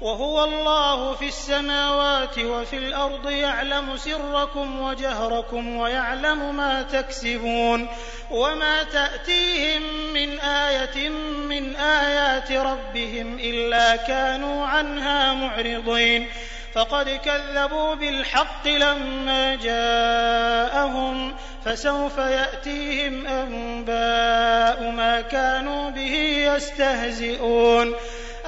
وهو الله في السماوات وفي الأرض يعلم سركم وجهركم ويعلم ما تكسبون وما تأتيهم من آية من آيات ربهم إلا كانوا عنها معرضين فقد كذبوا بالحق لما جاءهم فسوف يأتيهم أنباء ما كانوا به يستهزئون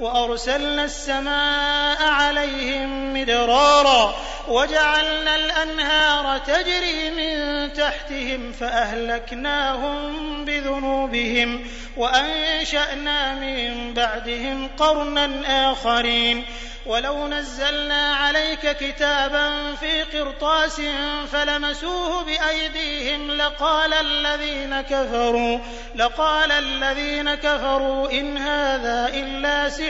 وأرسلنا السماء عليهم مدرارا وجعلنا الأنهار تجري من تحتهم فأهلكناهم بذنوبهم وأنشأنا من بعدهم قرنا آخرين ولو نزلنا عليك كتابا في قرطاس فلمسوه بأيديهم لقال الذين كفروا لقال الذين كفروا إن هذا إلا سحر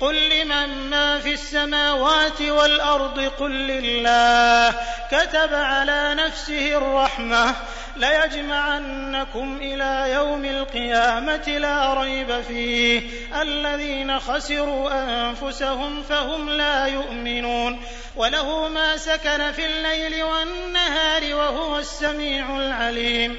قل لمن ما في السماوات والارض قل لله كتب على نفسه الرحمه ليجمعنكم إلى يوم القيامه لا ريب فيه الذين خسروا انفسهم فهم لا يؤمنون وله ما سكن في الليل والنهار وهو السميع العليم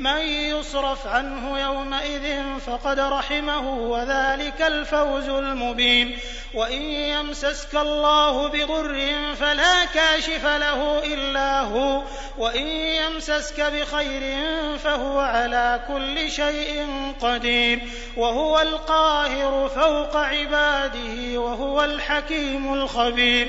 من يصرف عنه يومئذ فقد رحمه وذلك الفوز المبين. وإن يمسسك الله بضر فلا كاشف له إلا هو. وإن يمسسك بخير فهو على كل شيء قدير. وهو القاهر فوق عباده وهو الحكيم الخبير.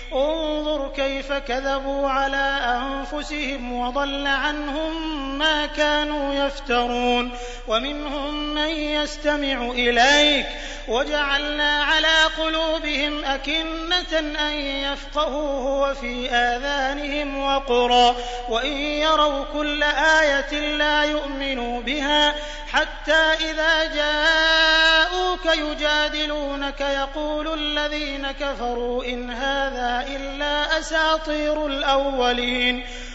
انظر كيف كذبوا على أنفسهم وضل عنهم ما كانوا يفترون. ومنهم من يستمع إليك. وجعلنا على قلوبهم أكنة أن يفقهوه وفي آذانهم وقرا. وإن يروا كل آية لا يؤمنوا بها حتى إذا جاءوك يجادلونك. يقول الذين كفروا إن هذا إلا أساطير الأولين.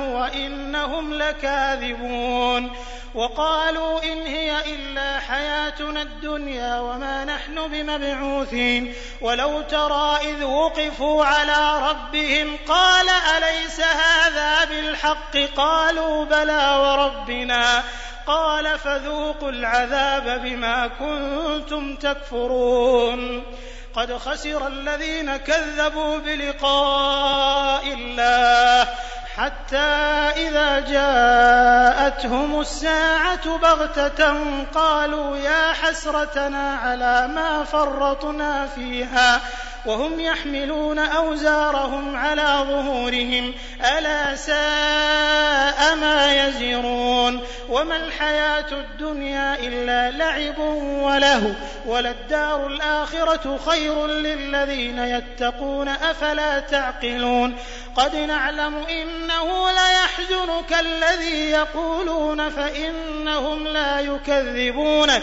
وإنهم لكاذبون. وقالوا إن هي إلا حياتنا الدنيا وما نحن بمبعوثين. ولو ترى إذ وقفوا على ربهم قال أليس هذا بالحق؟ قالوا بلى وربنا. قال فذوقوا العذاب بما كنتم تكفرون. قد خسر الذين كذبوا بلقاء الله. حتى إذا جاءتهم الساعة بغتة قالوا يا حسرتنا على ما فرطنا فيها. وهم يحملون أوزارهم على ظهورهم ألا ساء ما يزرون. وما الحياة الدنيا إلا لعب وله وللدار الآخرة خير للذين يتقون أفلا تعقلون. قد نعلم إنه ليحزنك الذي يقولون فإنهم لا يكذبونك.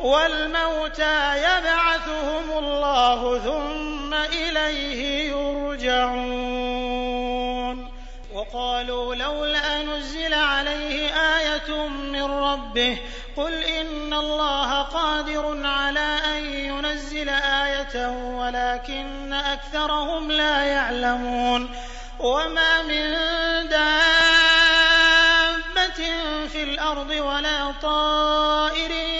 والموتى يبعثهم الله ثم إليه يرجعون. وقالوا لولا نزل عليه آية من ربه قل إن الله قادر على أن ينزل آية ولكن أكثرهم لا يعلمون. وما من دابة في الأرض ولا طائر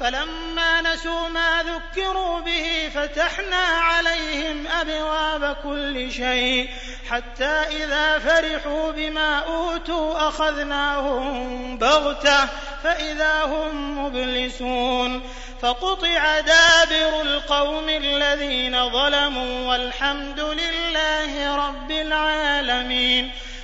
فلما نسوا ما ذكروا به فتحنا عليهم أبواب كل شيء حتى إذا فرحوا بما أوتوا أخذناهم بغتة فإذا هم مبلسون فقطع دابر القوم الذين ظلموا والحمد لله رب العالمين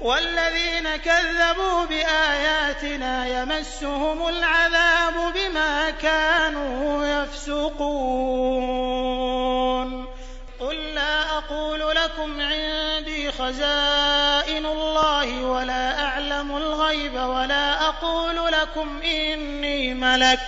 والذين كذبوا بآياتنا يمسهم العذاب بما كانوا يفسقون. قل لا أقول لكم عندي خزائن الله ولا أعلم الغيب ولا أقول لكم إني ملك.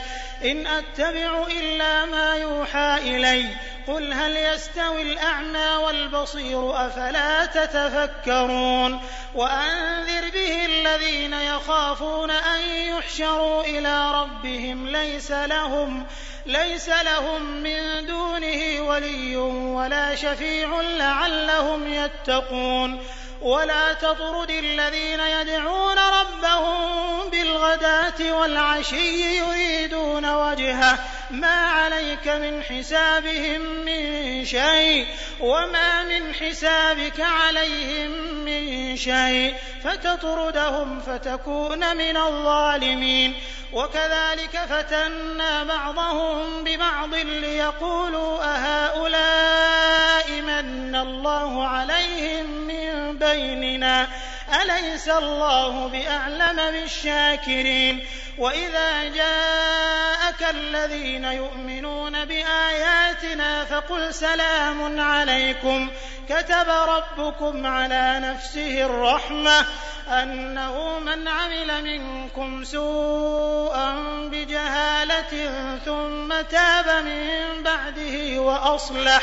إن أتبع إلا ما يوحى إليّ. قل هل يستوي الأعمى والبصير أفلا تتفكرون. وأنذر به الذين يخافون أن يحشروا إلى ربهم. ليس لهم ليس لهم من دونه ولي ولا شفيع لعلهم يتقون. ولا تطرد الذين يدعون ربهم بالغداة والعشي يريدون وجهه. ما عليك من حسابهم من شيء وما من حسابك عليهم من شيء. فتطردهم فتكون من الظالمين. وكذلك فتنا بعضهم ببعض ليقولوا أهؤلاء من الله عليهم من بيننا أليس الله بأعلم بالشاكرين؟ وإذا جاءك الذين يؤمنون بآياتنا فقل سلام عليكم. كتب ربكم على نفسه الرحمة أنه من عمل منكم سوءا بجهالة ثم تاب من بعده وأصلح.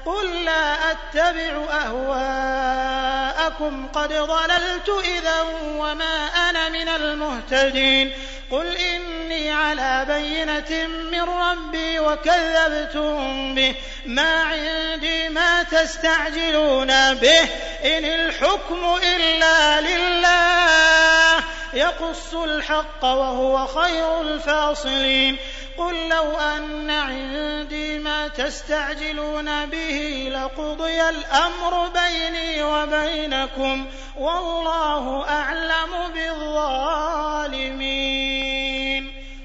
قل لا أتبع أهواءكم قد ضللت إذا وما أنا من المهتدين قل إني على بينة من ربي وكذبتم به ما عندي ما تستعجلون به إن الحكم إلا لله يقص الحق وهو خير الفاصلين قل لو أن عندي ما تستعجلون به لقضي الأمر بيني وبينكم والله أعلم بالظالمين.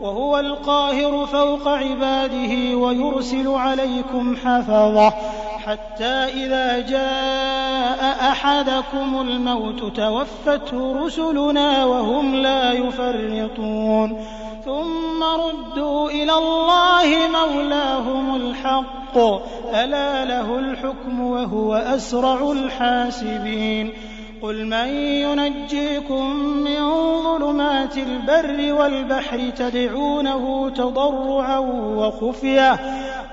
وهو القاهر فوق عباده ويرسل عليكم حفظه حتى إذا جاء أحدكم الموت توفته رسلنا وهم لا يفرطون. ثم ردوا إلى الله مولاهم الحق. ألا له الحكم وهو أسرع الحاسبين. قل من ينجيكم من ظلمات البر والبحر تدعونه تضرعا وخفيه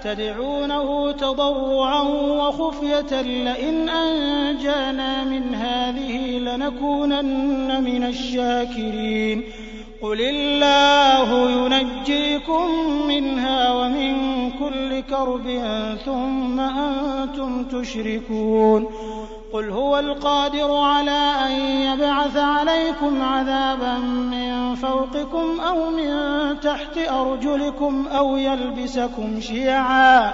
تدعونه تضرعا وخفية لئن أنجانا من هذه لنكونن من الشاكرين قل الله ينجيكم منها ومن كل كرب ثم أنتم تشركون قل هو القادر على أن يبعث عليكم عذابا من فوقكم أو من تحت أرجلكم أو يلبسكم شيعا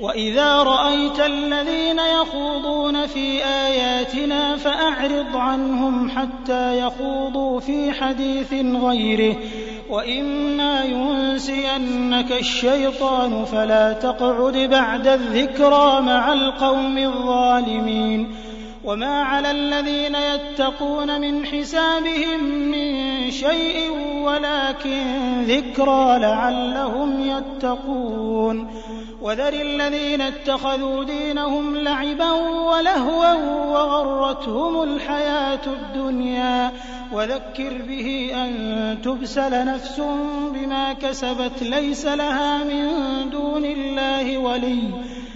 وإذا رأيت الذين يخوضون في آياتنا فأعرض عنهم حتى يخوضوا في حديث غيره. وإما ينسينك الشيطان فلا تقعد بعد الذكرى مع القوم الظالمين. وما على الذين يتقون من حسابهم من شيء ولكن ذكرى لعلهم يتقون وذر الذين اتخذوا دينهم لعبا ولهوا وغرتهم الحياة الدنيا وذكر به أن تبسل نفس بما كسبت ليس لها من دون الله ولي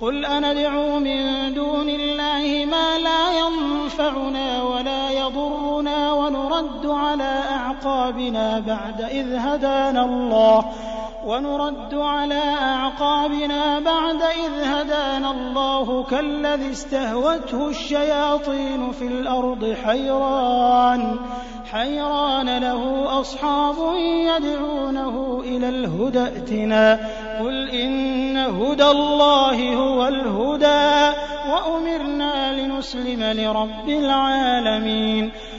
قل أندعو من دون الله ما لا ينفعنا ولا يضرنا ونرد على أعقابنا بعد إذ هدانا الله ونرد على أعقابنا بعد إذ هدانا الله كالذي استهوته الشياطين في الأرض حيران. حيران له أصحاب يدعونه إلى الهدى ائتنا. قل إن هدى الله هو الهدى وأمرنا لنسلم لرب العالمين.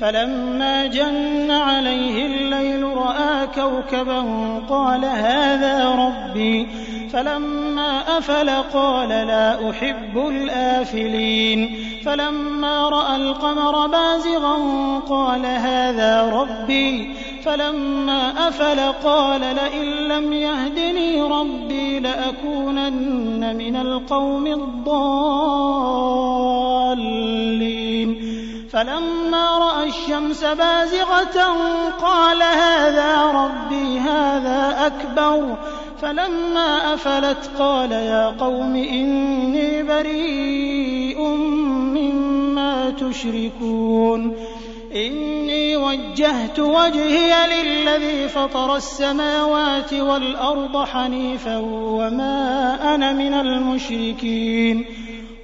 فلما جن عليه الليل رأى كوكبا قال هذا ربي. فلما أفل قال لا أحب الآفلين. فلما رأى القمر بازغا قال هذا ربي. فلما أفل قال لئن لم يهدني ربي لأكونن من القوم الضالين. فلما رأى الشمس بازغة قال هذا ربي هذا أكبر. فلما أفلت قال يا قوم إني بريء مما تشركون. إني وجهت وجهي للذي فطر السماوات والأرض حنيفا وما أنا من المشركين.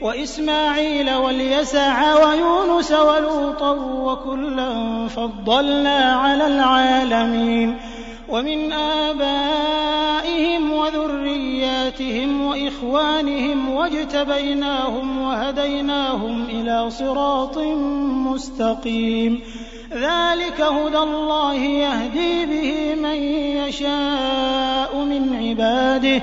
وإسماعيل واليسع ويونس ولوطا وكلا فضلنا على العالمين ومن آبائهم وذرياتهم وإخوانهم واجتبيناهم وهديناهم إلى صراط مستقيم. ذلك هدى الله يهدي به من يشاء من عباده.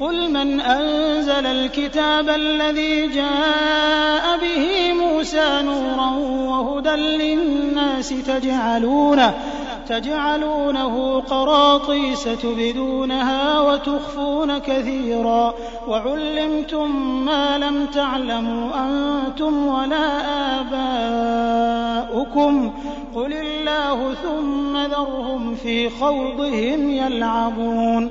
قل من أنزل الكتاب الذي جاء به موسى نورا وهدى للناس تجعلونه تجعلونه قراطيس تبدونها وتخفون كثيرا وعلمتم ما لم تعلموا أنتم ولا آباؤكم قل الله ثم ذرهم في خوضهم يلعبون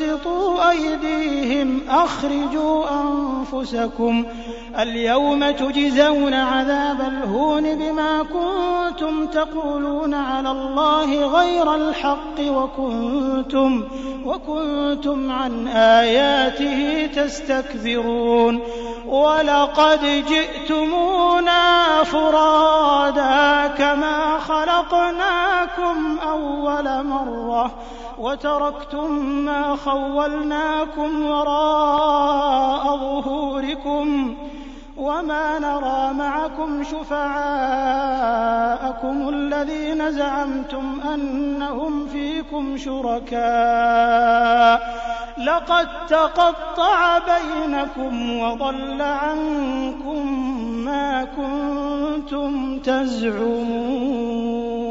أيديهم أخرجوا أنفسكم اليوم تجزون عذاب الهون بما كنتم تقولون على الله غير الحق وكنتم وكنتم عن آياته تستكبرون ولقد جئتمونا فرادا كما خلقناكم أول مرة وتركتم ما خولناكم وراء ظهوركم وما نرى معكم شفعاءكم الذين زعمتم أنهم فيكم شركاء. لقد تقطع بينكم وضل عنكم ما كنتم تزعمون.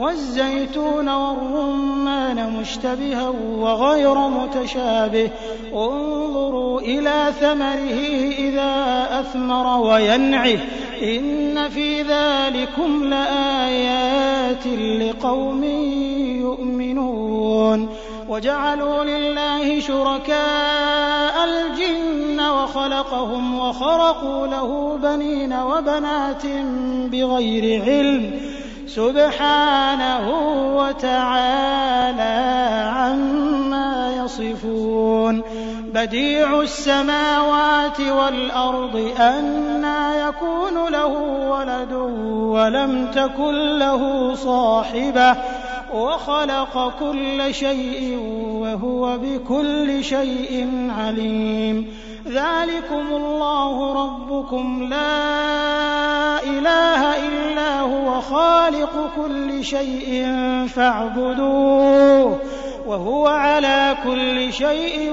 والزيتون والرمان مشتبها وغير متشابه. انظروا إلى ثمره إذا أثمر وينعه. إن في ذلكم لآيات لقوم يؤمنون. وجعلوا لله شركاء الجن وخلقهم وخرقوا له بنين وبنات بغير علم. سبحانه وتعالى عما يصفون. بديع السماوات والأرض أنى يكون له ولد ولم تكن له صاحبة. وخلق كل شيء وهو بكل شيء عليم. ذلكم الله ربكم لا إله إلا هو خالق كل شيء فاعبدوه وهو على كل شيء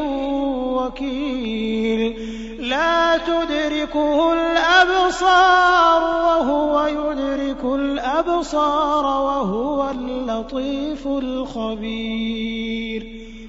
وكيل. لا تدركه الأبصار وهو يدرك الأبصار وهو اللطيف الخبير.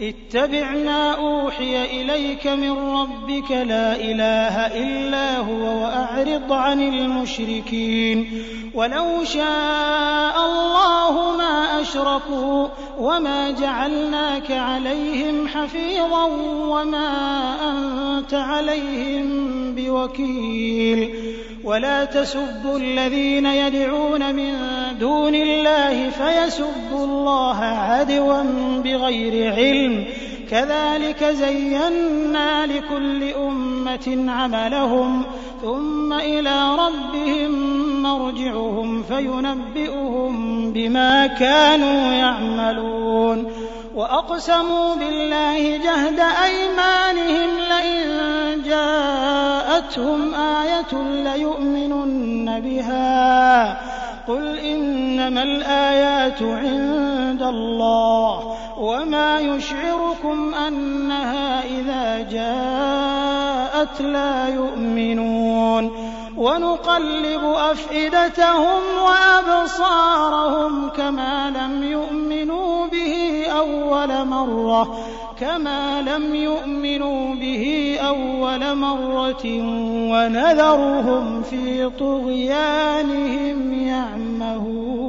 اتبعنا أوحي إليك من ربك لا إله إلا هو وأعرض عن المشركين ولو شاء الله ما أشركوا وما جعلناك عليهم حفيظا وما أنت عليهم بوكيل ولا تسبوا الذين يدعون من دون الله فيسبوا الله عدوا بغير علم كذلك زينا لكل أمة عملهم ثم إلى ربهم مرجعهم فينبئهم بما كانوا يعملون. وأقسموا بالله جهد أيمانهم لئن جاءتهم آية ليؤمنن بها. قل إنما الآيات عند الله وما يشعركم أنها إذا جاءت لا يؤمنون ونقلب أفئدتهم وأبصارهم كما لم يؤمنوا به أول مرة كما لم يؤمنوا به أول مرة ونذرهم في طغيانهم يعمهون.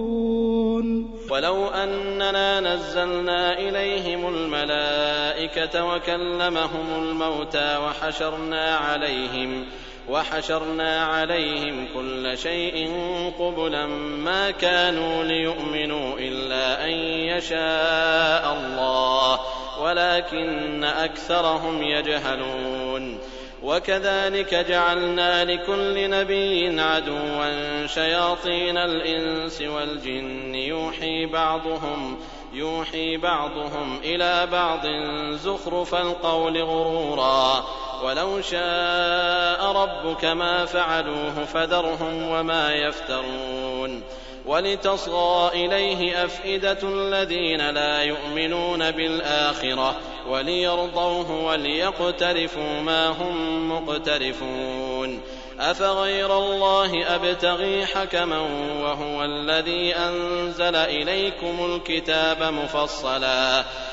ولو أننا نزلنا إليهم الملائكة وكلمهم الموتى وحشرنا عليهم وحشرنا عليهم كل شيء قبلا ما كانوا ليؤمنوا إلا أن يشاء الله ولكن أكثرهم يجهلون. وكذلك جعلنا لكل نبي عدوا شياطين الإنس والجن يوحي بعضهم يوحي بعضهم إلى بعض زخرف القول غرورا. ولو شاء ربك ما فعلوه فذرهم وما يفترون ولتصغى إليه أفئدة الذين لا يؤمنون بالآخرة وليرضوه وليقترفوا ما هم مقترفون أفغير الله أبتغي حكما وهو الذي أنزل إليكم الكتاب مفصلا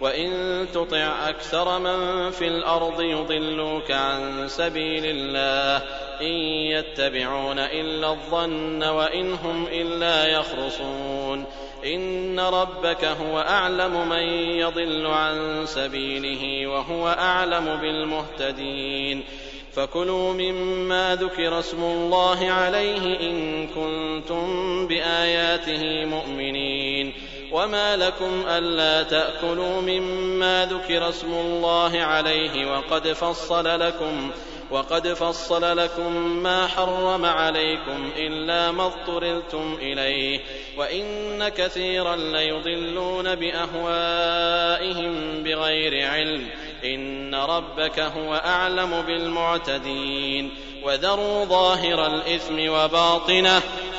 وإن تطع أكثر من في الأرض يضلوك عن سبيل الله إن يتبعون إلا الظن وإن هم إلا يخرصون إن ربك هو أعلم من يضل عن سبيله وهو أعلم بالمهتدين فكلوا مما ذكر اسم الله عليه إن كنتم بآياته مؤمنين وما لكم ألا تأكلوا مما ذكر اسم الله عليه وقد فصل لكم وقد فصل لكم ما حرم عليكم إلا ما اضطررتم إليه وإن كثيرا ليضلون بأهوائهم بغير علم إن ربك هو أعلم بالمعتدين وذروا ظاهر الإثم وباطنه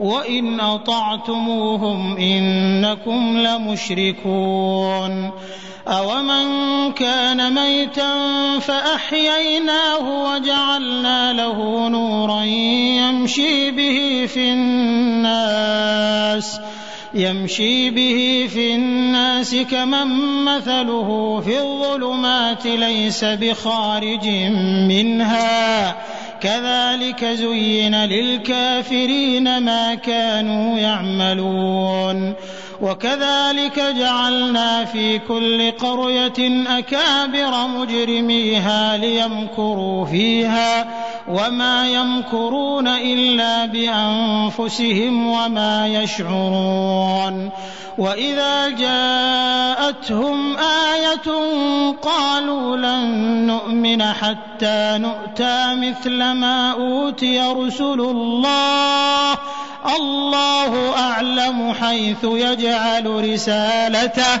وإن أطعتموهم إنكم لمشركون أومن كان ميتا فأحييناه وجعلنا له نورا يمشي به في الناس يمشي به في الناس كمن مثله في الظلمات ليس بخارج منها كذلك زين للكافرين ما كانوا يعملون. وكذلك جعلنا في كل قرية أكابر مجرميها ليمكروا فيها. وما يمكرون إلا بأنفسهم وما يشعرون. وإذا جاءتهم آية قالوا لن نؤمن حتى نؤتى مثل ما أوتي رسل الله. الله أعلم حيث يجعل رسالته.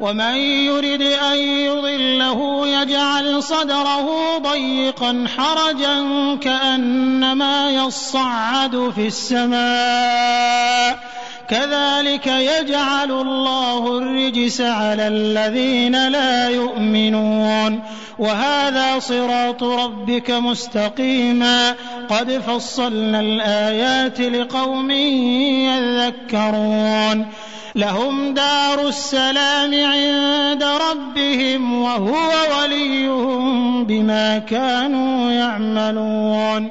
ومن يرد أن يضله يجعل صدره ضيقا حرجا كأنما يصعد في السماء. كذلك يجعل الله الرجس على الذين لا يؤمنون. وهذا صراط ربك مستقيما. قد فصلنا الآيات لقوم يذكرون. لهم دار السلام عند ربهم وهو وليهم بما كانوا يعملون.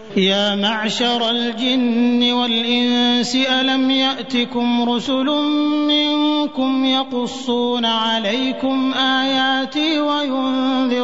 يا معشر الجن والإنس ألم يأتكم رسل منكم يقصون عليكم آياتي وينذرونكم؟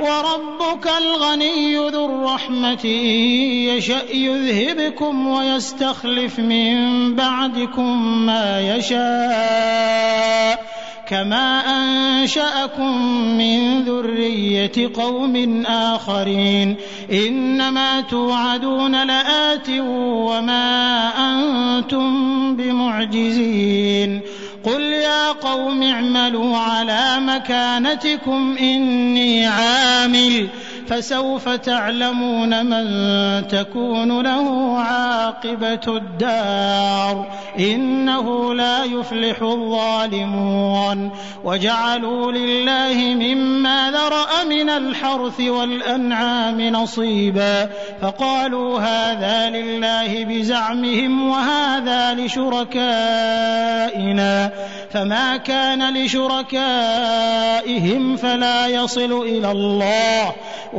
وربك الغني ذو الرحمة يشأ يذهبكم ويستخلف من بعدكم ما يشاء. كما أنشأكم من ذرية قوم آخرين. إنما توعدون لآت وما أنتم بمعجزين. قل يا قوم اعملوا على مكانتكم إني عامل فسوف تعلمون من تكون له عاقبة الدار. إنه لا يفلح الظالمون. وجعلوا لله مما ذرأ من الحرث والأنعام نصيبا. فقالوا هذا لله بزعمهم وهذا لشركائنا. فما كان لشركائهم فلا يصل إلى الله.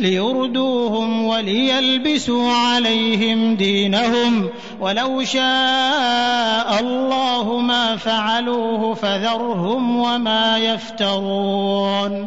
ليردوهم وليلبسوا عليهم دينهم ولو شاء الله ما فعلوه فذرهم وما يفترون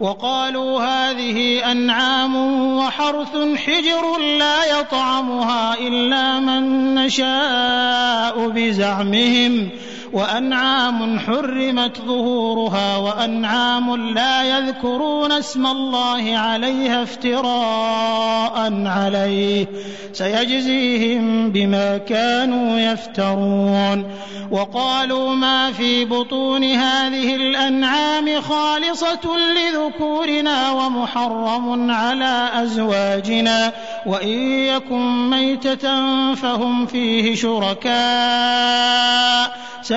وقالوا هذه أنعام وحرث حجر لا يطعمها إلا من نشاء بزعمهم وأنعام حرمت ظهورها وأنعام لا يذكرون اسم الله عليها افتراء عليه. سيجزيهم بما كانوا يفترون. وقالوا ما في بطون هذه الأنعام خالصة لذكورنا ومحرم على أزواجنا. وإن يكن ميتة فهم فيه شركاء.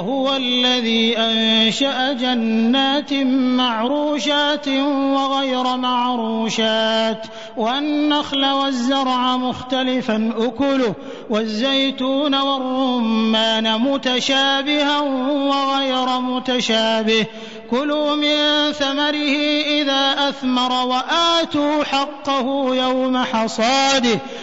وهو الذي أنشأ جنات معروشات وغير معروشات والنخل والزرع مختلفا أكله والزيتون والرمان متشابها وغير متشابه. كلوا من ثمره إذا أثمر وآتوا حقه يوم حصاده.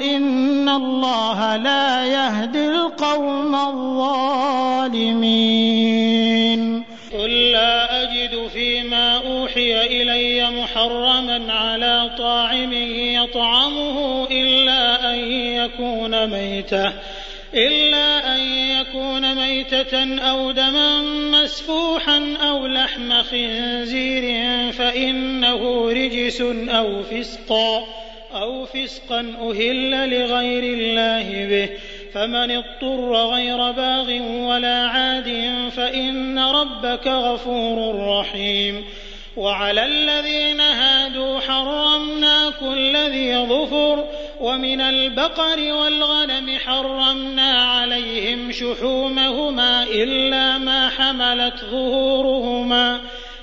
إن الله لا يهدي القوم الظالمين قل لا أجد فيما أوحي إلي محرما على طاعم يطعمه إلا أن يكون ميتة إلا أن يكون ميتة أو دما مسفوحا أو لحم خنزير فإنه رجس أو فسقا أو فسقا أهل لغير الله به فمن اضطر غير باغ ولا عاد فإن ربك غفور رحيم. وعلى الذين هادوا حرمنا كل ذي ظفر ومن البقر والغنم حرمنا عليهم شحومهما إلا ما حملت ظهورهما.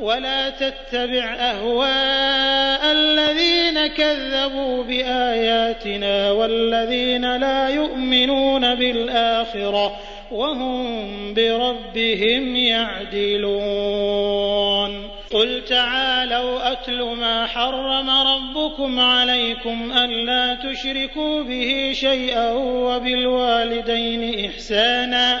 ولا تتبع أهواء الذين كذبوا بآياتنا والذين لا يؤمنون بالآخرة وهم بربهم يعدلون. قل تعالوا أتل ما حرم ربكم عليكم ألا تشركوا به شيئا وبالوالدين إحسانا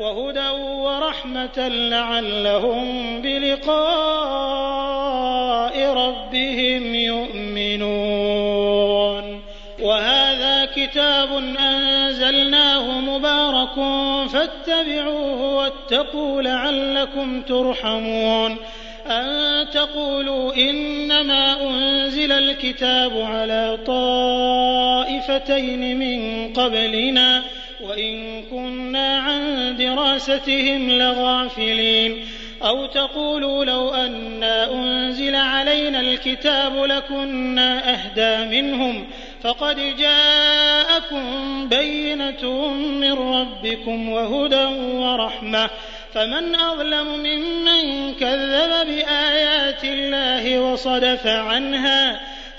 وهدى ورحمة لعلهم بلقاء ربهم يؤمنون. وهذا كتاب أنزلناه مبارك فاتبعوه واتقوا لعلكم ترحمون. أن تقولوا إنما أنزل الكتاب على طائفتين من قبلنا وإن كنا عن دراستهم لغافلين. أو تقولوا لو أنا أنزل علينا الكتاب لكنا أهدى منهم. فقد جاءكم بينة من ربكم وهدى ورحمة. فمن أظلم ممن كذب بآيات الله وصدف عنها